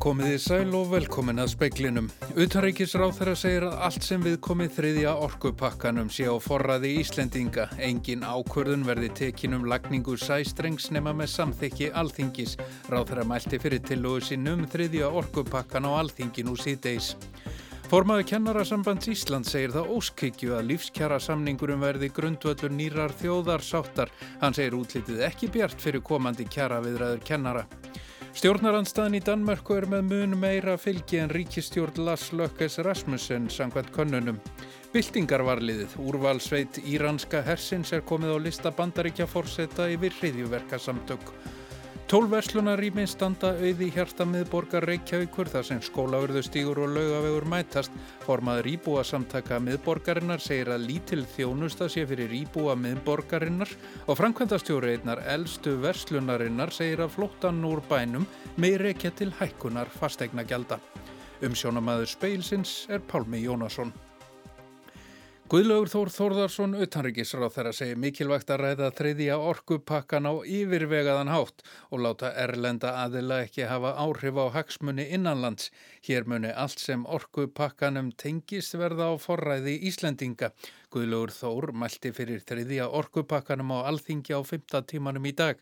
Komiði sæl og velkomin að speiklinum. Utanríkisráð þeirra segir að allt sem við komið þriðja orkupakkanum sé á forraði Íslendinga. Engin ákvörðun verði tekinum lagningu sæstrengs nema með samþykki alþingis. Ráð þeirra mælti fyrir tillugu sínum þriðja orkupakkan á alþingin úr síðdeis. Formaður kennarasambands Ísland segir það óskykju að lífskjara samningurum verði grundvöldur nýrar þjóðarsáttar. Hann segir útlitið ekki bjart fyrir komandi kjara viðræður kennara. Stjórnarandstaðin í Danmörku er með mun meira fylgi en ríkistjórn Lars Lökkes Rasmussen sangvænt könnunum. Bildingarvarliðið, úrvalsveit íranska hersins er komið á lista bandaríkja fórseta yfir hriðjuverkasamtök. Tólverslunarými standa auði hjarta miðborgar Reykjavíkur þar sem skólaurðustígur og laugavegur mætast. Formaður íbúa samtaka miðborgarinnar segir að lítil þjónusta sé fyrir íbúa miðborgarinnar og framkvæmdastjóri einnar eldstu verslunarinnar segir að flóttan úr bænum með reykja til hækkunar fastegna gjalda. Umsjónamaður speilsins er Pálmi Jónasson. Guðlaugur Þór Þórðarsson utanryggisráð þeirra segir mikilvægt að ræða þriðja orkupakkan á yfirvegaðan hátt og láta erlenda aðila ekki hafa áhrif á hagsmunni innanlands. Hér muni allt sem orkupakkanum tengist verða á forræði Íslendinga. Guðlaugur Þór mælti fyrir þriðja orkupakkanum á alþingi á 15 tímanum í dag.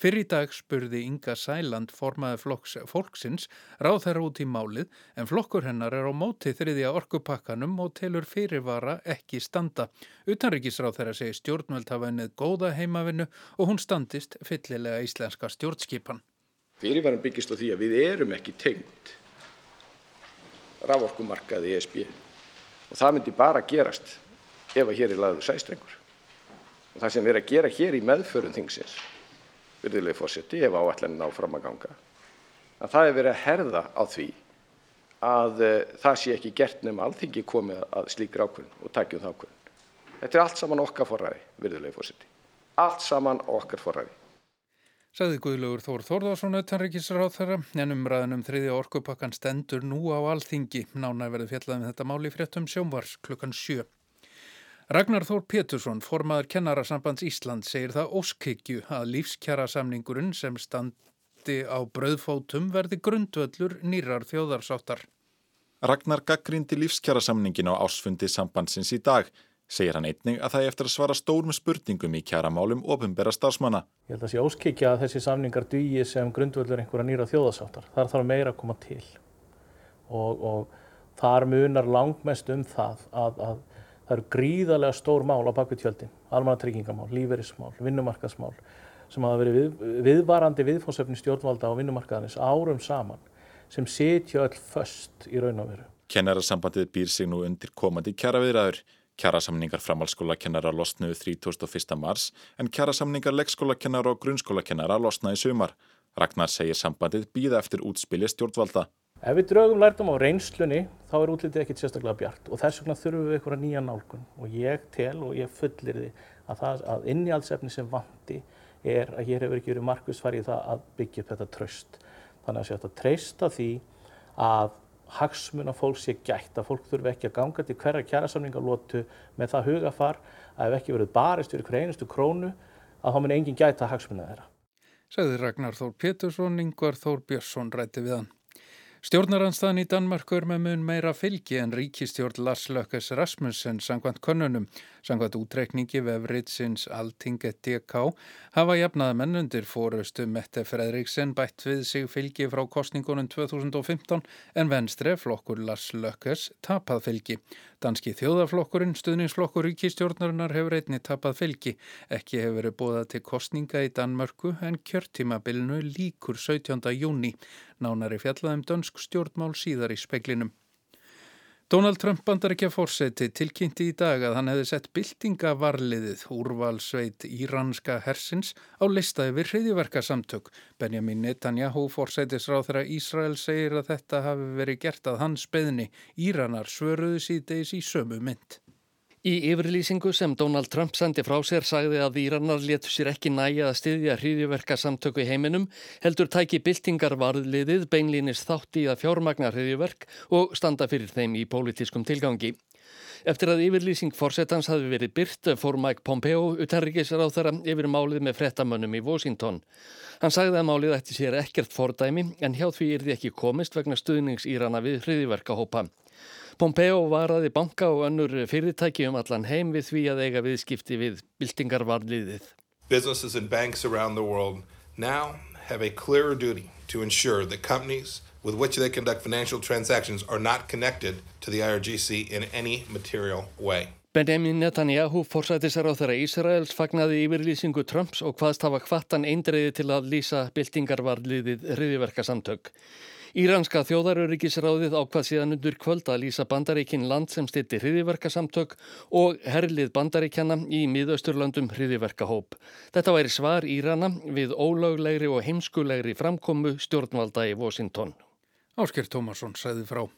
Fyrir í dag spurði Inga Sæland formaði flokks fólksins ráð þeirra út í málið en flokkur hennar er á móti þriðja orkupakkanum og telur fyrirvara ekki standa. Utanrikisráð þeirra segi stjórnveld hafa ennið góða heimavinnu og hún standist fyllilega íslenska stjórnskipan. Fyrirvaran byggist á því að við erum ekki tengt raforkumarkaði ESB og það myndi bara gerast ef að hér er lagður sæstrengur. Og það sem við erum að gera hér í meðförum þingsins virðulegi forseti, ef áætlanir ná fram að ganga, að það er verið að herða á því að uh, það sé ekki gert nema alþingi komið að slíkri ákvörðun og takjum það ákvörðun. Þetta er allt saman okkar forræði, virðulegi forseti. Allt saman okkar forræði. Saði Guðlaugur Þór Þórðarsson auðtanrikisráð þeirra en umræðanum þriðja orkupakkan stendur nú á alþingi. Nána verði fjallaðum þetta máli fréttum sjónvars klukkan sjö. Ragnar Þór Pétursson, formaður kennarasambands Ísland, segir það óskikju að lífskjara samningurinn sem standi á brauðfótum verði grundvöllur nýrar þjóðarsáttar. Ragnar gaggrindi lífskjara samningin á ásfundi sambandsins í dag. Segir hann einning að það er eftir að svara stórum spurningum í kjaramálum ofinbera stafsmanna. Ég held að það sé óskikja að þessi samningar dýi sem grundvöllur einhverja nýra þjóðarsáttar. Það þarf meira að koma til og, og þar munar langmest um það að, að Það eru gríðarlega stór mál á bakvið tjöldin, almannatryggingamál, lífeyrismál, vinnumarkaðsmál sem hafa verið við, viðvarandi viðfónsefni stjórnvalda á vinnumarkaðanis árum saman sem setja öll föst í raun og veru. Kennarasambandið býr sig nú undir komandi kjaraviðræður. Kjarasamningar framhalskóla kennara losnuðu 31. mars en kjarasamningar leggskóla kennara og grunnskóla kennara losnaði sumar. Ragnar segir sambandið býða eftir útspili stjórnvalda. Ef við draugum lærdom á reynslunni þá er útlitið ekkert sérstaklega bjart og þess vegna þurfum við eitthvað nýja nálgun og ég tel og ég fullir því að, að innjálfsefni sem vandi er að hér hefur ekki verið markvisfari í það að byggja upp þetta tröst. Þannig að sér að treysta því að hagsmuna fólk sé gætt, að fólk þurfi ekki að ganga til hverja kjærasamningalótu með það hugafar að ef ekki verið barist fyrir hver einustu krónu að þá mun engin gæta hagsmuna þeirra. Segði Ragnar Þór Pétursson, Yngvar Þór Björnsson rætti við hann. Stjórnaranstæðan í Danmarku er með mun meira fylgi en ríkistjórn Lars Lökkes Rasmussen sangvænt konunum. Sangvænt útrekningi vefritsins Altinget DK hafa jafnaða mennundir fórustu Mette Fredriksen bætt við sig fylgi frá kostningunum 2015 en venstre flokkur Lars Lökkes tapað fylgi. Danski þjóðaflokkurinn, stuðningsflokkur ríkistjórnarinnar hefur einni tapað fylgi. Ekki hefur verið bóðað til kostninga í Danmarku en kjörtímabilinu líkur 17. júni. Nánari fjallaðum dönsk stjórnmál síðar í speklinum. Donald Trump bandar ekki að fórseti tilkynnti í dag að hann hefði sett byltingavarliðið úrvalsveit íranska hersins á lista yfir hriðiverkasamtök. Benjamin Netanyahu fórsetisráð þeirra Ísrael segir að þetta hafi verið gert að hans beðni. Íranar svöruðu síðdeis í sömu mynd. Í yfirlýsingu sem Donald Trump sendi frá sér sagði að Íranar letu sér ekki næja að styðja hriðjuverka samtöku heiminum, heldur tæki byltingarvarðliðið beinlýnis þátt í að fjármagna hriðjuverk og standa fyrir þeim í pólitískum tilgangi. Eftir að yfirlýsing fórsetans hafi verið byrt fór Mike Pompeo utanrikisar á þeirra yfir málið með frettamönnum í Washington. Hann sagði að málið ætti sér ekkert fordæmi en hjá því er því ekki komist vegna stuðningsýrana við hriðiverkahópa. Pompeo varaði banka og önnur fyrirtæki um allan heim við því að eiga viðskipti við byltingarvarliðið. Businesses and banks around the world now have a clearer duty to ensure that companies with which they conduct financial transactions are not connected to the IRGC in any material way. Benjamin Netanyahu þeirra Ísraels fagnaði yfirlýsingu Trumps og hvaðst hafa hvattan eindreiði til að lýsa byltingarvarliðið hriðiverkasamtök. Íranska þjóðaröryggisráðið ákvað síðan undur kvöld að lýsa bandaríkin land sem stitti hriðiverkasamtök og herlið bandaríkjana í miðausturlandum hriðiverkahóp. Þetta væri svar Írana við ólöglegri og heimskulegri framkomu stjórnvalda í Washington. Ásker Tómasson sæði frá.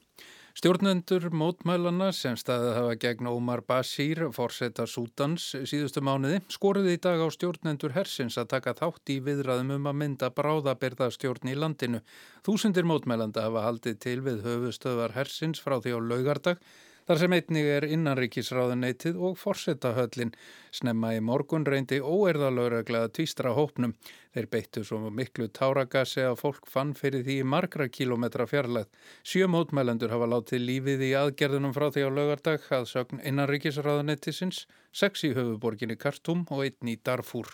Stjórnendur mótmælana sem staðið hafa gegn Ómar Basír, forsetta Sútans síðustu mánuði, skoruði í dag á stjórnendur hersins að taka þátt í viðræðum um að mynda bráðabirðastjórn í landinu. Þúsundir mótmælanda hafa haldið til við höfustöðvar hersins frá því á laugardag Þar sem einnig er innanríkisráðuneytið og forsetahöllin snemma í morgun reyndi óerðalögreglega tvístra hópnum. Þeir beittu svo miklu táragassi að fólk fann fyrir því margra kílometra fjarlæð. Sjö mótmælendur hafa látið lífið í aðgerðunum frá því á lögardag að sögn innanríkisráðuneytisins, sex í höfuborginni Kartum og einn í Darfúr.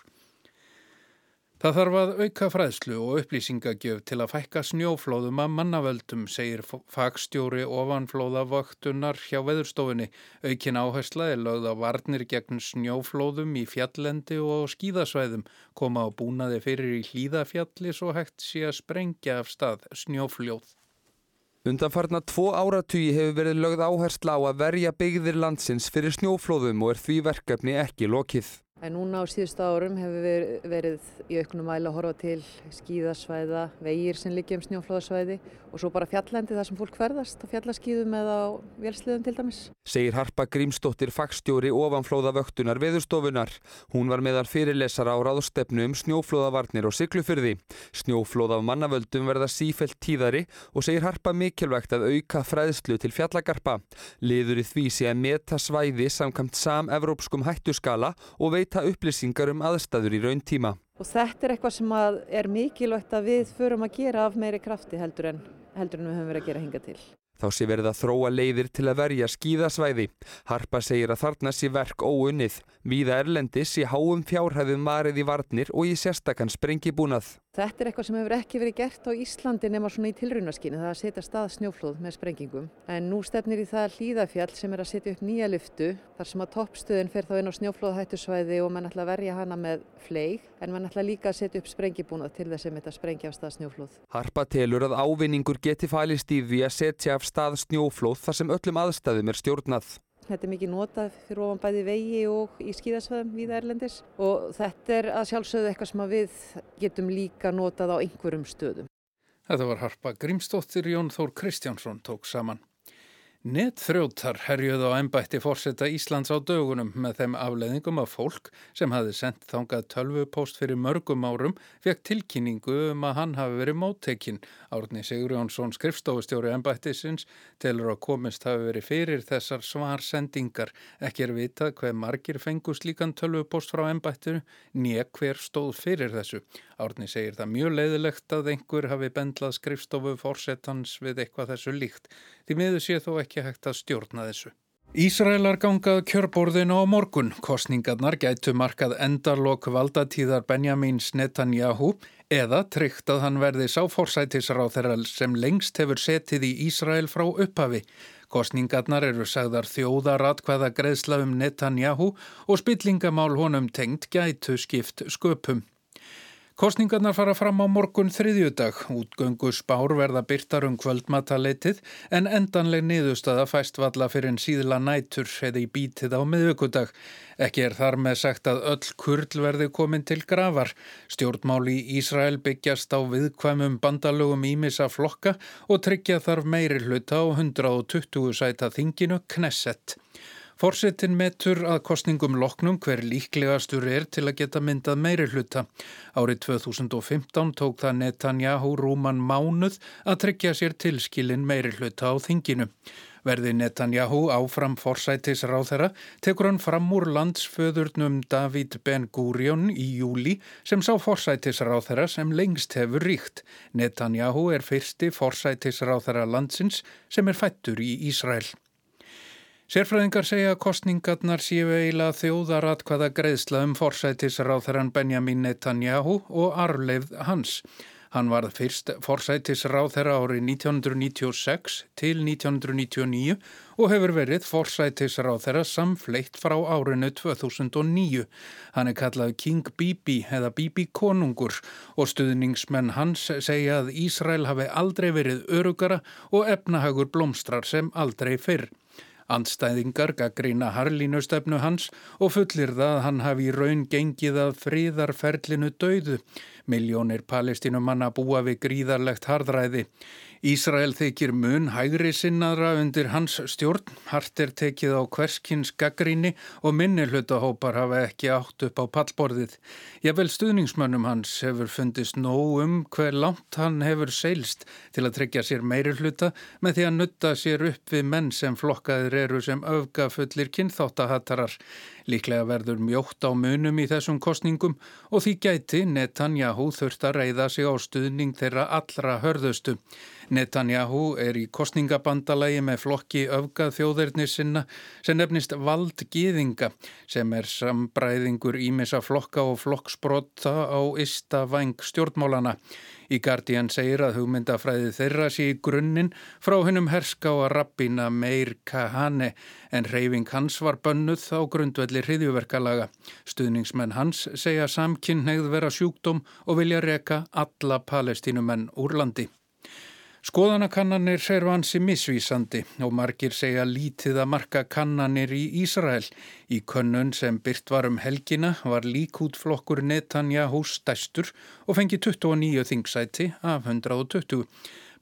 Það þarf að auka fræðslu og upplýsingagjöf til að fækka snjóflóðum að mannavöldum, segir fagstjóri ofanflóðavöktunar hjá veðurstofunni. Aukin áhersla er lögð á varnir gegn snjóflóðum í fjallendi og skíðasvæðum, koma á búnaði fyrir í hlýðafjalli svo hægt sé að sprengja af stað snjófljóð. Undanfarnar tvo áratugi hefur verið lögð áhersla á að verja byggðir landsins fyrir snjóflóðum og er því verkefni ekki lokið. En núna á síðustu árum hefur við verið í auknum mæla að horfa til skíðasvæða, vegir sem liggja um snjóflóðasvæði og svo bara fjallendi þar sem fólk hverðast á fjallaskíðum eða á vélsliðum til dæmis. Segir Harpa Grímsdóttir fagstjóri ofanflóðavöktunar veðurstofunar. Hún var meðar fyrirlesara á ráðstefnu um snjóflóðavarnir og syklufyrði. Snjóflóð af mannavöldum verða sífelt tíðari og segir Harpa mikilvægt að auka fræðslu til fjallagarpa. Liður í því sé að veita upplýsingar um aðstæður í raun tíma. Og þetta er eitthvað sem er mikilvægt að við förum að gera af meiri krafti heldur en, heldur en við höfum verið að gera hinga til. Þá sé verið að þróa leiðir til að verja skíðasvæði. Harpa segir að þarna sé verk óunnið. Víða Erlendis í háum fjárhæðum marið í varnir og í sérstakann sprengibúnað. Þetta er eitthvað sem hefur ekki verið gert á Íslandi nema svona í tilraunaskinu, það að setja stað snjóflóð með sprengingum. En nú stefnir í það hlýðafjall sem er að setja upp nýja lyftu, þar sem að toppstöðin fer þá inn á snjóflóðhættusvæði og mann ætla að verja hana með fleig, en mann ætla líka að setja upp sprengibúnað til þess að þetta sprengja af stað snjóflóð. Harpa telur að ávinningur geti fælist í því að setja af stað snjóflóð þar sem öllum aðstæðum er stjórnað. Þetta er mikið notað fyrir ofan bæði vegi og í skíðasvæðum við Erlendis og þetta er að sjálfsögðu eitthvað sem við getum líka notað á einhverjum stöðum. Þetta var Harpa Grímsdóttir Jón Þór Kristjánsson tók saman. Netþrjótar herjuð á ennbætti fórseta Íslands á dögunum með þeim afleðingum að fólk sem hafi sendt þangað tölvupóst fyrir mörgum árum fekk tilkynningu um að hann hafi verið móttekinn. Árni Sigur Jónsson skrifstofustjóri ennbættisins telur að komist hafi verið fyrir þessar svarsendingar. Ekki er vitað hver margir fengust líkan tölvupóst frá ennbættinu, nýja hver stóð fyrir þessu. Árni segir það mjög leiðilegt að einhver hafi bendlað skrifstofu fórsetans við eitthvað þessu líkt. Því miður sé þó ekki hægt að stjórna þessu. Ísraelar gangað kjörborðinu á morgun. Kostningarnar gætu markað endarlokk valdatíðar Benjamins Netanyahu eða tryggt að hann verði sáforsætisráð þeirra sem lengst hefur setið í Ísrael frá upphafi. Kostningarnar eru sagðar þjóðaratkvæða greiðsla um Netanyahu og spillingamál honum tengt gætu skipt sköpum. Kostningarnar fara fram á morgun þriðjudag, útgöngu spár verða byrtar um kvöldmataleitið en endanleg niðurstaða fæst valla fyrir en síðla nætur eða í bítið á miðugudag. Ekki er þar með sagt að öll kurl verði komin til gravar. Stjórnmáli í Ísrael byggjast á viðkvæmum bandalögum ímissa flokka og tryggja þarf meiri hluta á 120 sæta þinginu Knesset. Forsetin metur að kostningum loknum hver líklegastur er til að geta myndað meiri hluta. Árið 2015 tók það Netanyahu rúman mánuð að tryggja sér tilskilin meiri hluta á þinginu. Verði Netanyahu áfram forsætis ráþera tekur hann fram úr landsföðurnum David Ben Gurion í júli sem sá forsætis ráþera sem lengst hefur ríkt. Netanyahu er fyrsti forsætis ráþera landsins sem er fættur í Ísrael. Sérfræðingar segja að kostningarnar séu eiginlega þjóðarat hvaða greiðsla um forsætis ráþeran Benjamin Netanyahu og arleifð hans. Hann varð fyrst forsætisráð þeirra árið 1996 til 1999 og hefur verið forsætisráð þeirra samfleitt frá árinu 2009. Hann er kallað King Bibi eða Bibi konungur og stuðningsmenn hans segja að Ísrael hafi aldrei verið örugara og efnahagur blómstrar sem aldrei fyrr. Andstæðingar gaggrína harlínustefnu hans og fullir það að hann hafi í raun gengið að fríðarferlinu dauðu. Miljónir palestinumanna búa við gríðarlegt hardræði. Ísrael þykir mun hægri sinnaðra undir hans stjórn, hart er tekið á hverskins gaggríni og minni hlutahópar hafa ekki átt upp á pallborðið. Jável stuðningsmönnum hans hefur fundist nóg um hver langt hann hefur seilst til að tryggja sér meiri hluta með því að nutta sér upp við menn sem flokkaðir eru sem öfgafullir kynþáttahattarar. Líklega verður mjótt á munum í þessum kostningum og því gæti Netanyahu þurft að reyða sig á stuðning þeirra allra hörðustu. Netanyahu er í kostningabandalagi með flokki öfgað þjóðirni sinna sem nefnist valdgiðinga sem er sambræðingur ímessa flokka og flokksbrotta á ysta vang stjórnmálana. Í Guardian segir að hugmyndafræði þeirra sé í grunninn frá hennum herska og að rappina Meir Kahane en reyfing hans var bönnuð á grundvelli hriðjuverkalaga. Stuðningsmenn hans segja samkynnegð vera sjúkdóm og vilja reka alla palestínumenn úr landi. Skoðanakannanir er vansi misvísandi og margir segja lítið að marka kannanir í Ísrael. Í könnun sem byrt var um helgina var líkútflokkur Netanyahu stæstur og fengi 29 þingsæti af 120.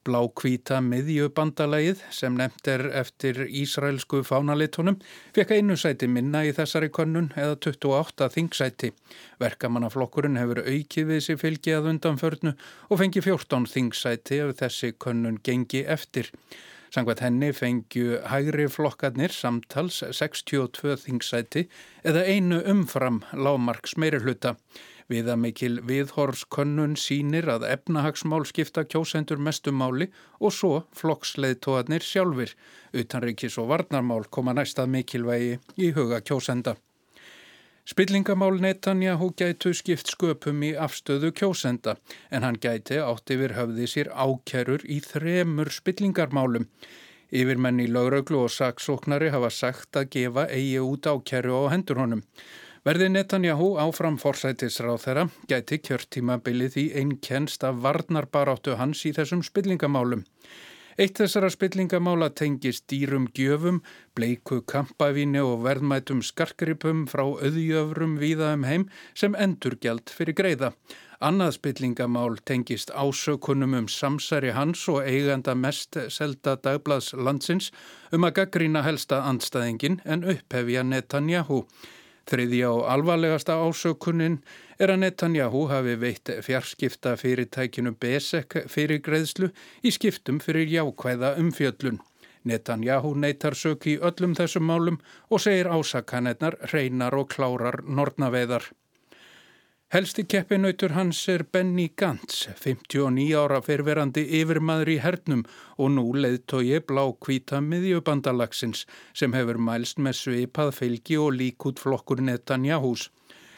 Blákvíta miðjubandalagið sem nefnt er eftir Ísraelsku fánalitunum fekk einu sæti minna í þessari könnun eða 28 þingsæti. Verkamannaflokkurinn hefur aukið við sér fylgi að undanförnu og fengi 14 þingsæti ef þessi könnun gengi eftir. Sangvært henni fengju hægri flokkarnir samtals 62 þingsæti eða einu umfram lámarks meiri hluta. Viðamikil viðhorskönnun sínir að efnahagsmál skipta kjósendur mestumáli og svo flokksleðtóðanir sjálfur. Utanrikis og varnarmál koma næstað mikilvægi í huga kjósenda. Spillingamál Netanyahu gætu skipt sköpum í afstöðu kjósenda en hann gæti átt yfir höfði sér ákerur í þremur spillingarmálum. Yfirmenn í lauröglu og saksóknari hafa sagt að gefa eigi út ákeru á hendur honum. Verði Netanyahu áfram forsætisráð þeirra gæti kjörtímabilið í einnkenst af varnarbaráttu hans í þessum spillingamálum. Eitt þessara spillingamála tengist dýrum gjöfum, bleiku kampavíni og verðmætum skarkripum frá auðjöfrum víða um heim sem endur gjald fyrir greiða. Annað spillingamál tengist ásökunum um samsæri hans og eiganda mest selda dagblads landsins um að gaggrína helsta andstæðingin en upphefja Netanyahu. Þriðja og alvarlegasta ásökunin er að Netanyahu hafi veitt fjarskipta fyrirtækinu Besek fyrir greiðslu í skiptum fyrir jákvæða umfjöllun. Netanyahu neytar sök í öllum þessum málum og segir ásakanetnar reynar og klárar nortnaveðar. Helsti keppinautur hans er Benny Gantz, 59 ára fyrverandi yfirmaður í hernum og nú leiðtogi blá kvíta miðjubandalagsins sem hefur mælst með sveipað fylgi og líkút flokkur Netanyahús.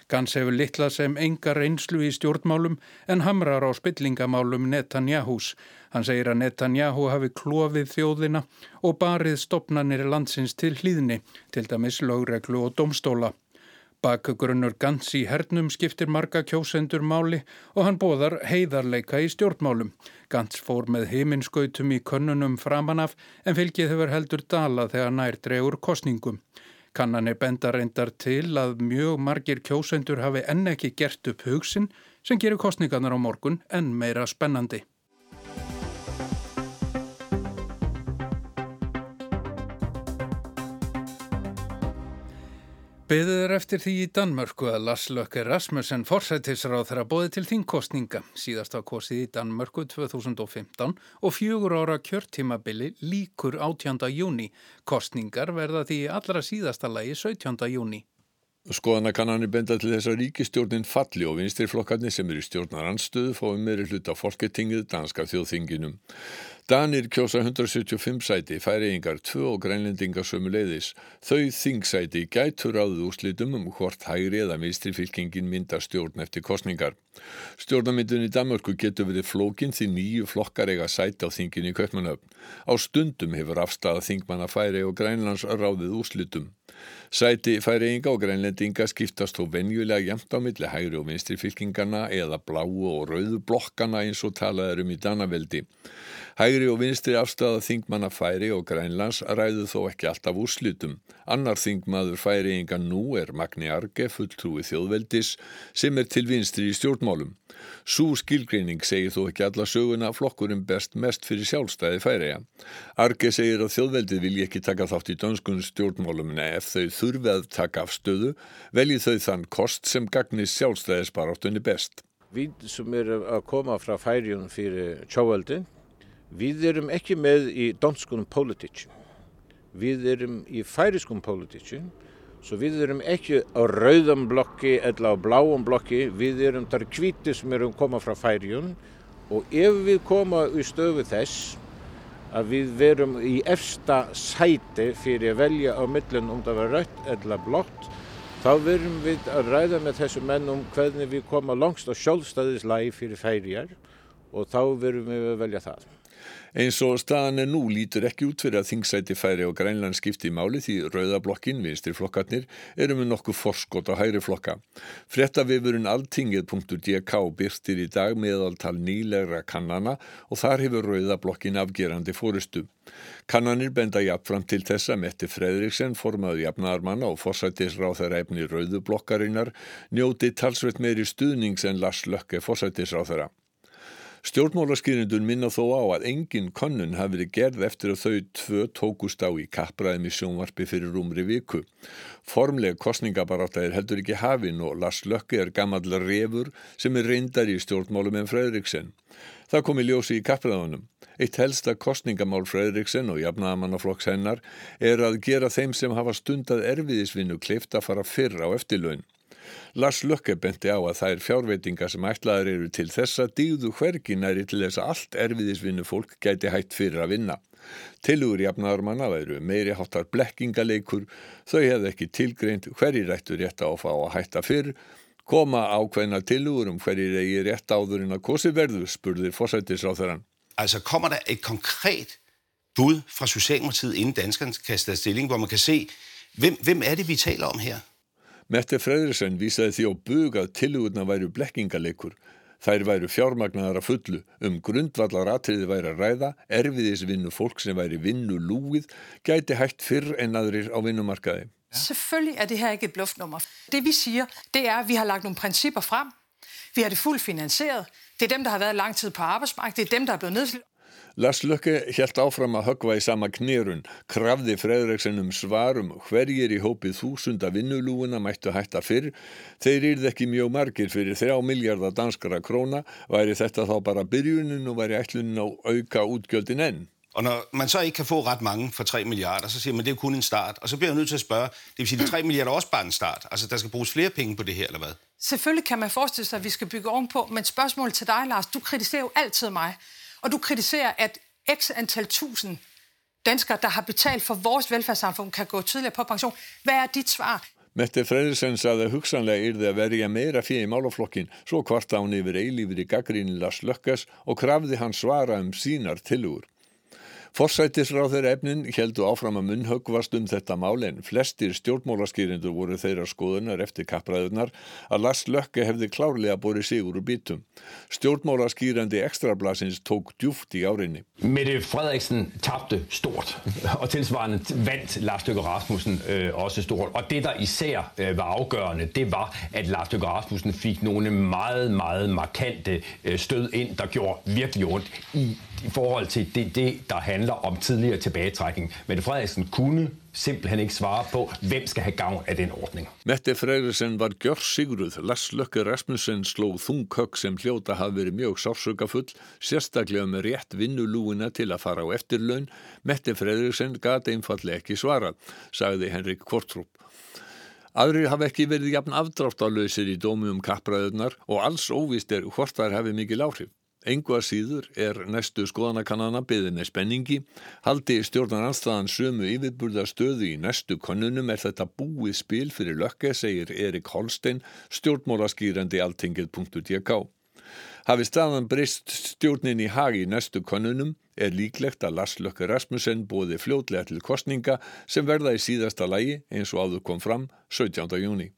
Gantz hefur litla sem enga reynslu í stjórnmálum en hamrar á spillingamálum Netanyahús. Hann segir að Netanyahu hafi klófið þjóðina og barið stopnarnir landsins til hlýðni, til dæmis lögreglu og domstóla. Bakgrunnur Gans í hernum skiptir marga kjósendur máli og hann bóðar heiðarleika í stjórnmálum. Gans fór með heiminskautum í könnunum framanaf en fylgið hefur heldur dala þegar nær dregur kostningum. Kannanir benda reyndar til að mjög margir kjósendur hafi enn ekki gert upp hugsin sem gerir kostningarnar á morgun enn meira spennandi. Beðið er eftir því í Danmörku að Lars Løkke Rasmussen forsættisráð þeirra bóði til þingkostninga. Síðast var kosið í Danmörku 2015 og fjögur ára kjörtímabili líkur 18. júni. Kostningar verða því allra síðasta lagi 17. júni. Skoðanakannanir benda til þess að ríkistjórnin falli og vinstirflokkarnir sem eru stjórnar anstöðu fóði meiri hlut á folketingið danska þjóðþinginum. Danir kjósa 175 sæti, færiðingar 2 og grænlendingar sömu leiðis. Þau þingsæti gætur áður úslitum um hvort hægri eða meistri fylkingin mynda stjórn eftir kostningar. Stjórnamyndun í Danmörku getur verið flókin því nýju flokkar eiga sæti á þingin í Kaupmannöfn. Á stundum hefur afstæða þingmanna færi og grænlands ráðið úslitum. Sæti færiðinga og grænlendinga skiptast þó venjulega jæmt á milli hægri og meistri fylkingarna eða bláu og rauðu blokkana eins og talað er um í Danaveldi. Hægri og vinstri afstæða þingmanna færi og grænlands ræðu þó ekki alltaf úrslutum. Annar þingmaður færiinga nú er Magni Arge, fulltrúi þjóðveldis, sem er til vinstri í stjórnmálum. Sú skilgreining segir þó ekki alla söguna flokkurum best mest fyrir sjálfstæði færiða. Arge segir að þjóðveldið vilji ekki taka þátt í dönskun stjórnmálum en ef þau þurfi að taka afstöðu, velji þau þann kost sem gagnist sjálfstæðisbaráttunni best. Við sem erum að koma frá færiðun fyrir tjóðveldið Við erum ekki með í danskunum pólitíkin. Við erum í færiskum pólitíkin. Svo við erum ekki á rauðum blokki eða á bláum blokki. Við erum þar kvíti sem erum komað frá færiun og ef við koma í stöfu þess að við verum í efsta sæti fyrir að velja á millin um það var rött eða blott þá verum við að ræða með þessu menn um hvernig við koma langst á sjálfstæðislægi fyrir færiar og þá verum við að velja það. Eins og staðan er nú lítur ekki út fyrir að þingsæti færi og grænland skipti í máli því rauðablokkin, vinstirflokkarnir, eru með nokkuð forskot á hægri flokka. Frettavifurinn alltingið.dk byrstir í dag meðaltal nýlegra kannana og þar hefur rauðablokkin afgerandi fóristu. Kannanir benda jafnfram til þessa Metti Fredriksen, formaðu jafnaðarmanna og forsættisráð þeirra efni rauðublokkarinnar, njóti talsveit meiri stuðnings en Lars Lökke forsættisráð þeirra. Stjórnmálaskýrindun minna þó á að engin konnun hafi verið gerð eftir að þau tvö tókust á í kappræðum í sjónvarpi fyrir rúmri viku. Formleg kostningabaráta er heldur ekki hafin og Lars Lökke er gammal refur sem er reyndar í stjórnmálum en Fredriksen. Það kom í ljósi í kappræðunum. Eitt helsta kostningamál Fredriksen og jafnaðamannaflokks hennar er að gera þeim sem hafa stundað erfiðisvinnu kleift að fara fyrr á eftirlaun. Lars Lökke benti á að þær fjárveitingar sem ætlaður eru til þessa díðu hverginæri til þess að allt erfiðisvinnu fólk gæti hægt fyrir að vinna. Tilugur jafnaðarmanna væru meiri háttar blekkingaleikur, þau hefði ekki tilgreint hverjir ættu rétt á að fá að hætta fyrr, koma ákveðna tilugur um hverjir eigi rétt áðurinn að kosi verðu, spurðir fórsættisráþarann. Altså kommer der et konkret bud fra Socialdemokratiet inden danskerne kan tage stilling, hvor man kan se, hvem, hvem er det, vi taler om her? Mette Freyrisson vísaði því á bugað tilugurna væru blekkingaleikur. Þær væru fjármagnar að fullu um grundvallar atriði væri að ræða, erfiðisvinnu fólk sem væri vinnu lúið, gæti hægt fyrr en aðrir á vinnumarkaði. Selvfølgelig er det her ikke et bluffnummer. Det vi siger, det er, at vi har lagt nogle principper frem. Vi har det fuldt finansieret. Det er dem, der har været lang tid på arbejdsmarkedet. Det er dem, der er blevet nedslidt. Lars Lökke helt áfram að högva í sama knýrun, krafði Fredriksson um svarum hverjir í hópið þúsunda vinnulúuna mættu hætta fyrr. Þeir yrði ekki mjög margir fyrir þrjá miljardar danskara króna, væri þetta þá bara byrjunin og væri ætlunin á auka útgjöldin enn. Og når man så ikke kan få ret mange for 3 milliarder, så siger man, det er kun en start. Og så bliver jeg nødt til at spørge, det vil sige, at de 3 milliarder er også bare en start. Altså, der skal bruges flere penge på det her, eller hvad? Selvfølgelig kan man forestille sig, at vi skal bygge ovenpå, men spørgsmålet til dig, Lars, du kritiserer jo altid mig. Og du kritiserer, at x antal tusind danskere, der har betalt for vores velfærdssamfund, kan gå tidligere på pension. Hvad er dit svar? Mette Freyrisson sagði að hugsanlega yrði að verja meira fyrir í málaflokkin, svo kvarta hún yfir eilífri í gaggríni Lars Lökkas og krafði hann svara um sínar tilugur. Forsættisráður efnin heldu áfram að munnhöggvast um þetta mál en flestir stjórnmálaskýrindur voru þeirra skoðunar eftir kappræðunar að Lars Lökke hefði klárlega borið sigur úr bítum. Stjórnmálaskýrandi ekstrablasins tók djúft í árinni. Mette Frederiksen tabte stort, og tilsvarende vant Lars Løkke Rasmussen øh, også stort. Og det, der især øh, var afgørende, det var, at Lars Løkke Rasmussen fik nogle meget, meget markante øh, stød ind, der gjorde virkelig ondt i, i forhold til det, det, der handler om tidligere tilbagetrækning. Mette Frederiksen kunne simpelthen ikke svare på, hvem skal have gavn af den ordning. Mette Freyrisson var gjör sigruð, Lars Løkke Rasmussen sló þunghögg sem hljóta hafi verið mjög sársökafull, sérstaklega með rétt vinnulúina til að fara á eftirlaun. Mette Freyrisson gati einfallega ekki svarað, sagði Henrik Kvortrup. Aðrir hafa ekki verið jafn afdráttalöysir í dómi um kappræðunar og alls óvist er hvort þær hafi mikil áhrif. Engu að síður er næstu skoðanakannana byðinni spenningi. Haldi stjórnarnanstæðan sömu yfirburða stöðu í næstu konunum er þetta búið spil fyrir lökke, segir Erik Holstein, stjórnmólaskýrandi altingið.dk. Hafi staðan breyst stjórnin í hagi í næstu konunum er líklegt að Lars Lökke Rasmussen bóði fljótlega til kostninga sem verða í síðasta lægi eins og áður kom fram 17. júni.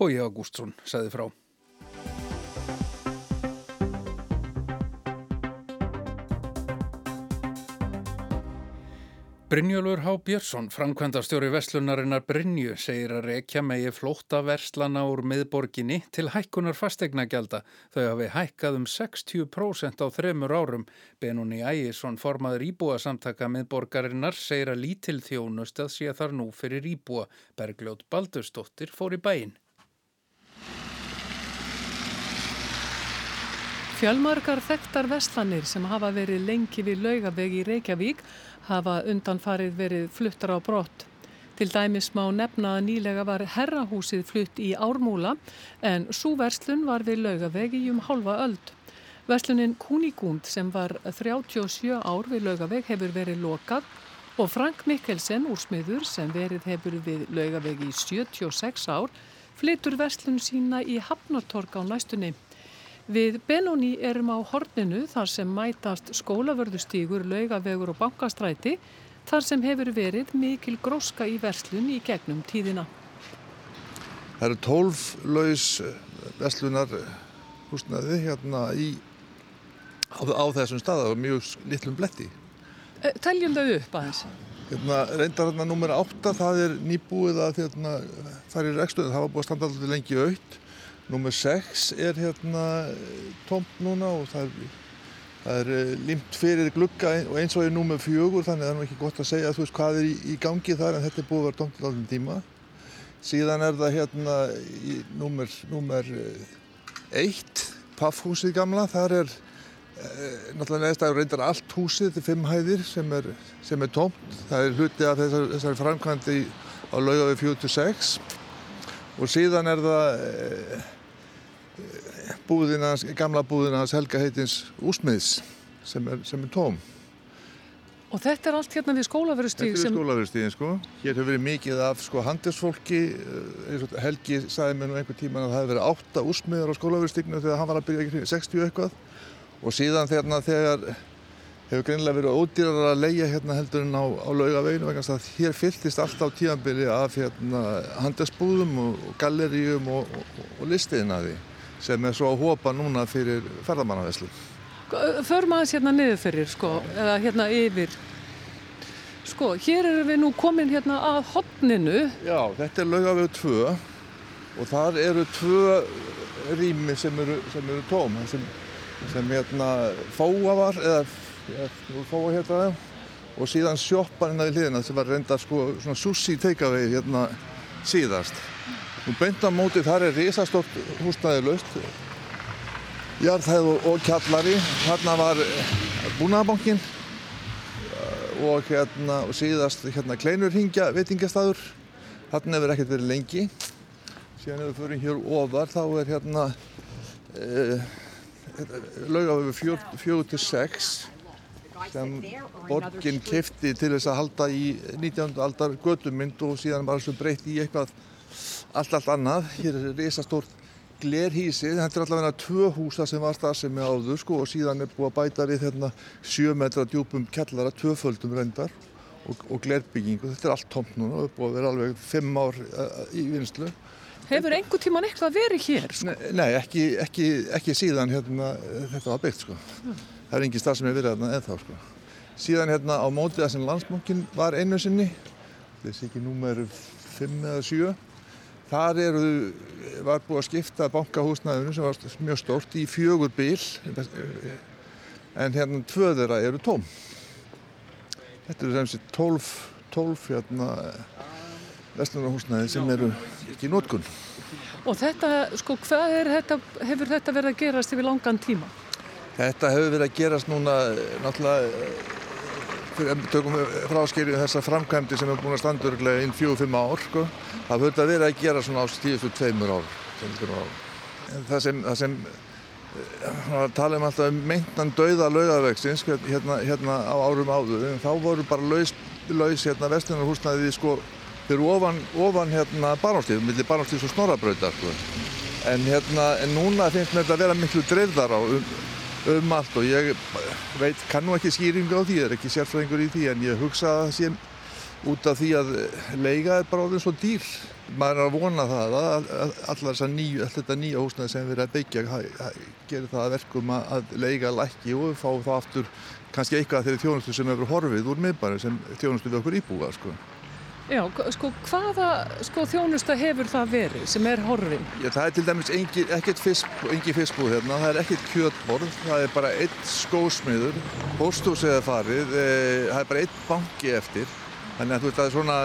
Bói Ágústsson sagði frá. Brynjólfur H. Björnsson, framkvæmdastjóri Vestlunarinnar Brynju, segir að rekja megi flótta verslana úr miðborginni til hækkunar fastegnagelda. Þau hafi hækkað um 60% á þremur árum. Benunni Ægjesson, formaður íbúa samtaka miðborgarinnar, segir að lítil þjónust að sé þar nú fyrir íbúa. Bergljót Baldurstóttir fór í bæin. Fjölmarkar þekktar vestlanir sem hafa verið lengi við laugaveg í Reykjavík hafa undanfarið verið fluttar á brott. Til dæmis má nefna að nýlega var herrahúsið flutt í Ármúla en svo verslun var við laugaveg í um halva öld. Verslunin Kunigund sem var 37 ár við laugaveg hefur verið lokað og Frank Mikkelsen úr smiður sem verið hefur við laugaveg í 76 ár flytur verslun sína í Hafnartorg á næstunni. Við Benóni erum á horninu þar sem mætast skólavörðustígur, laugavegur og bankastræti þar sem hefur verið mikil gróska í verslun í gegnum tíðina. Það eru tólf laus verslunar húsnaði hérna í, á, á þessum staða og mjög litlum bletti. Teljum þau upp aðeins? Hérna, reyndar hérna nummer 8, það er nýbúið að hérna, fara í rekstöðu, það var búið að standa alltaf lengi aukt Númer 6 er hérna tómt núna og það er, það er eh, limt fyrir glugga og eins og er númer 4 þannig að það er nú ekki gott að segja þú veist hvað er í, í gangi þar en þetta er búið að vera tómt allir tíma. Síðan er það hérna í númer, númer 1, eh, Paffhúsið gamla, þar er náttúrulega neðst að reyndar allt húsið, er fimm hæðir sem er, sem er tómt. Það er hluti af þessar, þessar framkvæmdi á laugafi 46 og síðan er það búðinans, gamla búðinans Helga heitins úsmiðs sem er, sem er tóm. Og þetta er allt hérna við skólaverustíð? Þetta er sem... skólaverustíðin sko. Hér hefur verið mikið af sko handelsfólki. Eh, Helgi sagði mér nú einhver tíma að það hefur verið átta úsmiðar á skólaverustíðinu þegar hann var að byrja ekki 60 eitthvað. Og síðan þegar, þegar hefur greinlega verið ódýrar að leia hérna heldur en á, á laugaveginu vegna að hér fylltist alltaf tíanbili af hérna handelsbúðum og, og galleríum og, og, og listiðin að því sem er svo að hópa núna fyrir ferðamannaveslu. För maður hérna niður fyrir, sko, eða hérna yfir. Sko, hér erum við nú komin hérna að hodninu. Já, þetta er laugavegu 2 og þar eru tvö rými sem eru, sem eru tóm, sem, sem hérna fóa var, eða fóa hérna það, og síðan sjoppan hérna við hliðina sem var reynda sko svona sushi takeaway hérna síðast. Nú beint á móti þar er risastórt húsnæði laust, jarðhæð og, og kjallari. Þarna var eh, búnaðabankin eh, og, hérna, og síðast hérna kleinurhingja veitingastæður. Þarna hefur ekkert verið lengi. Síðan ef við förum hér ofar þá er hérna eh, laugaföfu 4-6 sem borginn kefti til þess að halda í 19. aldar gödumynd og síðan var þessu breytt í eitthvað allt, allt annað. Hér er risastórt glerhísi, þetta er allavega tvö húsa sem var starfsemi áður sko og síðan er búið að bæta við hérna sjö metra djúpum kellara, tvöföldum reyndar og, og glerbyggingu. Þetta er allt tomt núna og búið að vera alveg fimm ár uh, í vinslu. Hefur einhver tíman eitthvað verið hér? Sko? Nei, nei ekki, ekki, ekki síðan hérna, þetta var byggt sko. Mm. Það er engin hefur verið hérna eða þá sko. Síðan hérna á mótið að sem landsmokkin var einu sinni, þessi ekki númer 5 eða 7 Þar eru, var búið að skipta bankahúsnaðinu sem var mjög stórt í fjögur bíl en hérna tvöðura eru tóm. Þetta eru sem sé tólf 12 hérna, vestlunarhúsnæði sem eru ekki í nótkun. Og þetta, sko, hvað þetta, hefur þetta verið að gerast yfir langan tíma? Þetta hefur verið að gerast núna náttúrulega fyrir tökum fráskilju þessar framkvæmdi sem er búin að standa örglega inn fjóð-fimm ár sko. Það höfður að vera að gera svona á stíðustu tveimur ár. Það sem, það sem tala um alltaf um meintan dauða laugavegsins hérna, hérna á árum áður en þá voru bara laus, laus hérna vestunarhúsnaði sko fyrir ofan, ofan hérna barnástíð millir barnástíðs og snorabrautar sko. en hérna, en núna finnst mér þetta að vera miklu dreifðar á um, um allt og ég veit, kannu ekki skýringu á því, ég er ekki sérfræðingur í því en ég hugsa að það sé út af því að leiga er bara orðin svo dýr maður er að vona það að allar nýju, þetta nýja húsnaði sem við erum að byggja gerir það að verkum að leiga lækki og fá þá aftur kannski eitthvað þeirri þjónustu sem hefur horfið úr miðbæri sem þjónustu við okkur íbúa sko. Já, sko hvaða sko, þjónusta hefur það verið sem er horfin? Já, það er til dæmis engi, ekkert fisk, engi fiskbúð hérna, það er ekkert kjötborð, það er bara eitt skósmiður, hóstúsið er farið, e, það er bara eitt banki eftir, þannig að þú veist að svona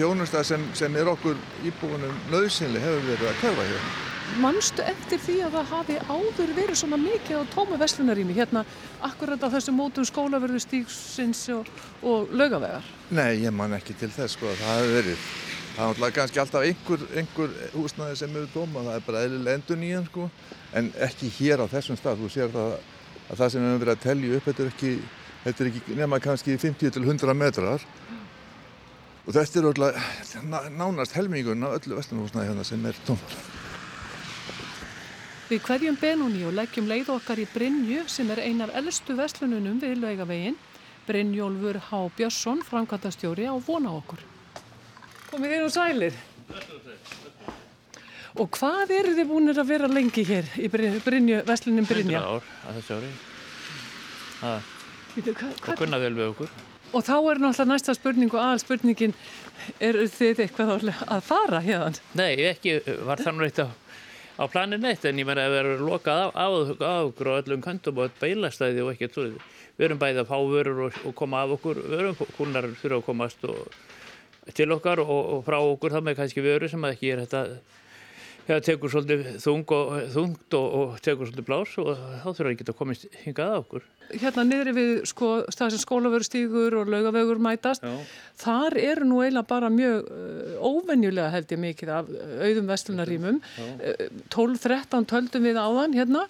þjónusta sem, sem er okkur íbúinum nöðsynli hefur verið að hverfa hér. Manstu eftir því að það hafi áður verið svona mikið á tóma veslunarími hérna akkurat á þessu mótum skólaverðu stíksins og, og laugavegar? Nei, ég man ekki til þess sko, það hefur verið. Það er náttúrulega kannski alltaf einhver, einhver húsnaði sem eru tóma, það er bara eðlilega endur nýjan sko, en ekki hér á þessum stað. Þú sér það að það sem við höfum verið að tellja upp, þetta er ekki, þetta er ekki nema kannski 50 til 100 metrar og þetta er alltaf nánast helmingun á öllu vestlunarhúsnaði hérna sem er tómar. Við hverjum Benóni og leggjum leið okkar í Brynju sem er einar eldstu vestlununum við laugavegin. Brynjólfur Há Björnsson, framkvæmtastjóri á vona okkur. Komið þér úr sælir. Og hvað eru þið búinir að vera lengi hér í Brynju, vestlunum Brynja? 100 ár að þessu ári. Það kunna vel við okkur. Og þá er náttúrulega næsta spurning og aðal spurningin, er þið eitthvað að fara hérna? Nei, ekki var það nú eitt á, á planin eitt, en ég meina að við erum lokað okkur á öllum kantum og beilastæði og ekkert svo. Við erum bæðið að fá vörur og, og koma af okkur, vörum, kunnar þurfa að komast og, til okkar og, og frá okkur, þá með kannski vörur sem ekki er þetta það tekur svolítið þung og, þungt og, og tekur svolítið blás og þá þurfa ekki að komast hingað að okkur. Hérna niðri við sko, stað sem skólaverustígur og laugavegur mætast, Já. þar eru nú eiginlega bara mjög uh, óvenjulega held ég mikið af auðum vestlunarímum. Uh, 12-13 töldum við áðan hérna.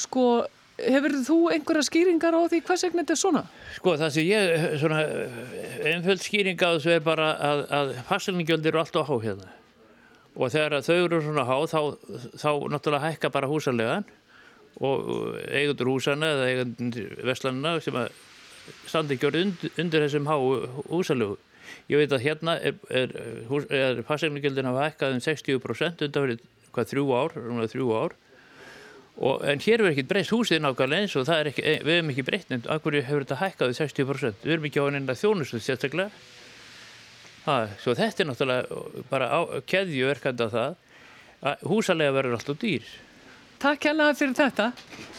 Sko, hefur þú einhverja skýringar á því hvers vegna þetta er svona? Sko, það sem ég, svona, einföld skýring á þessu er bara að, að fastelningjöldir eru alltaf há hérna og þegar þau eru svona há þá, þá náttúrulega hækka bara húsalegan og eigundur húsana eða eigundur veslanina sem að standi ekki orðið undir, undir þessum há húsalegu. Ég veit að hérna er, er, er passeignugjöldin hafa hækkað um 60% undan fyrir hvað þrjú ár, rúmlega þrjú ár og, en hér er ekki breyst húsið nákvæmlega eins og ekki, við hefum ekki breyst nefnd, af hverju hefur þetta hækkað um 60%? Við erum ekki á einnig að þjónustu sérstaklega Ha, svo þetta er náttúrulega bara keðjuverkandi á það að húsalega verður alltaf dýr. Takk hérlega fyrir þetta.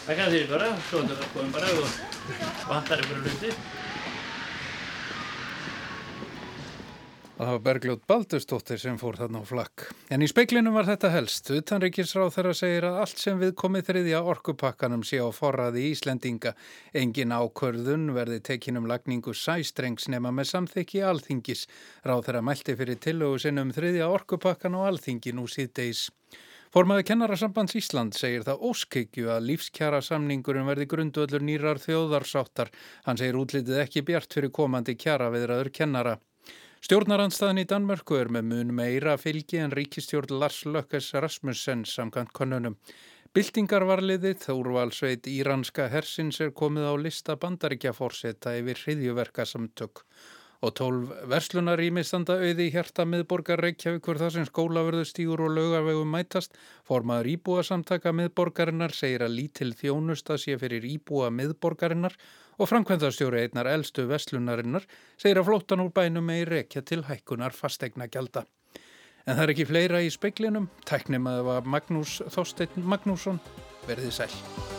Takk að þér bara, svo er þetta komið bara og vantar ykkur hluti. Það var Bergljótt Baldurstóttir sem fór þarna á flakk. En í speiklinum var þetta helst. Utanrikkisráð þeirra segir að allt sem við komið þriðja orkupakkanum sé á forraði Íslendinga. Engin ákvörðun verði tekinum lagningu sæstrengs nema með samþykki alþingis. Ráð þeirra mælti fyrir tillögu sinnum þriðja orkupakkan og alþingi nú síðdeis. Formaði kennarasambands Ísland segir það óskikju að lífskjara samningurinn verði grunduöllur nýrar þjóðarsáttar. Hann segir útlitið ekki bjart fyrir komandi kjara viðraður kennara. Stjórnaranstæðan í Danmörku er með mun meira fylgi en ríkistjórn Lars Lökkes Rasmussen samkvæmt konunum. Bildingarvarliðið Þórvalsveit Íranska hersins er komið á lista bandaríkja fórseta yfir hriðjuverkasamtök og tólf verslunarými standa auði í hjarta miðborgar Reykjavíkur þar sem skólaverðu stígur og lögarvegum mætast. Formaður íbúa samtaka miðborgarinnar segir að lítil þjónusta sé fyrir íbúa miðborgarinnar og framkvæmðarstjóri einnar eldstu vestlunarinnar segir að flóttan úr bænum megi rekja til hækkunar fastegna gjalda. En það er ekki fleira í speiklinum, tæknum að það var Magnús Þorstein Magnússon, verðið sæl.